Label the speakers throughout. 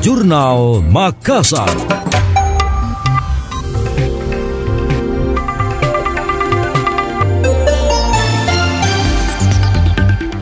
Speaker 1: Jurnal Makassar.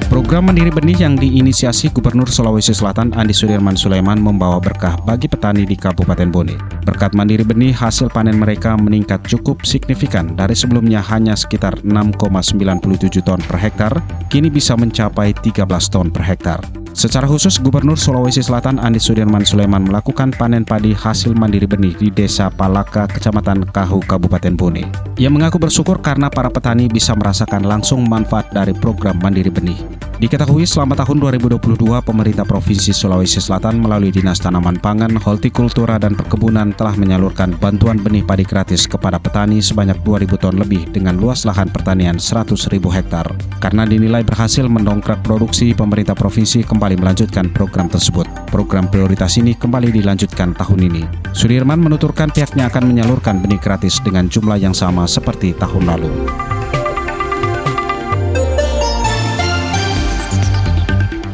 Speaker 2: Program Mandiri Benih yang diinisiasi Gubernur Sulawesi Selatan Andi Sudirman Sulaiman membawa berkah bagi petani di Kabupaten Bone. Berkat Mandiri Benih, hasil panen mereka meningkat cukup signifikan dari sebelumnya hanya sekitar 6,97 ton per hektar, kini bisa mencapai 13 ton per hektar. Secara khusus, Gubernur Sulawesi Selatan Andi Sudirman Sulaiman melakukan panen padi hasil mandiri benih di Desa Palaka, Kecamatan Kahu, Kabupaten Bone. Ia mengaku bersyukur karena para petani bisa merasakan langsung manfaat dari program mandiri benih. Diketahui selama tahun 2022, pemerintah Provinsi Sulawesi Selatan melalui Dinas Tanaman Pangan, Hortikultura, dan Perkebunan telah menyalurkan bantuan benih padi gratis kepada petani sebanyak 2.000 ton lebih dengan luas lahan pertanian 100.000 hektar. Karena dinilai berhasil mendongkrak produksi, pemerintah provinsi kembali melanjutkan program tersebut. Program prioritas ini kembali dilanjutkan tahun ini. Sudirman menuturkan pihaknya akan menyalurkan benih gratis dengan jumlah yang sama seperti tahun lalu.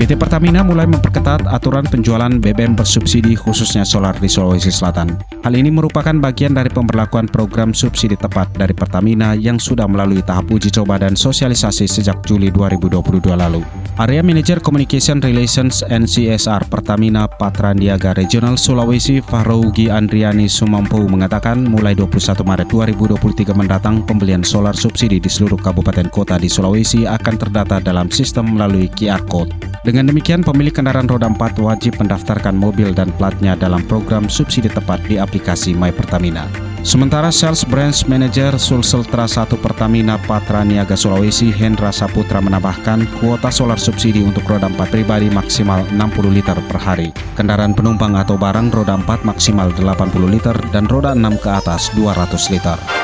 Speaker 2: PT Pertamina mulai memperketat aturan penjualan BBM bersubsidi khususnya solar di Sulawesi Selatan. Hal ini merupakan bagian dari pemberlakuan program subsidi tepat dari Pertamina yang sudah melalui tahap uji coba dan sosialisasi sejak Juli 2022 lalu. Area Manager Communication Relations and CSR Pertamina Patrandiaga Regional Sulawesi Fahrougi Andriani Sumampu mengatakan mulai 21 Maret 2023 mendatang pembelian solar subsidi di seluruh kabupaten kota di Sulawesi akan terdata dalam sistem melalui QR Code. Dengan demikian, pemilik kendaraan roda 4 wajib mendaftarkan mobil dan platnya dalam program subsidi tepat di aplikasi My Pertamina. Sementara Sales Branch Manager Sulseltra 1 Pertamina Patra Niaga Sulawesi Hendra Saputra menambahkan kuota solar subsidi untuk roda 4 pribadi maksimal 60 liter per hari. Kendaraan penumpang atau barang roda 4 maksimal 80 liter dan roda 6 ke atas 200 liter.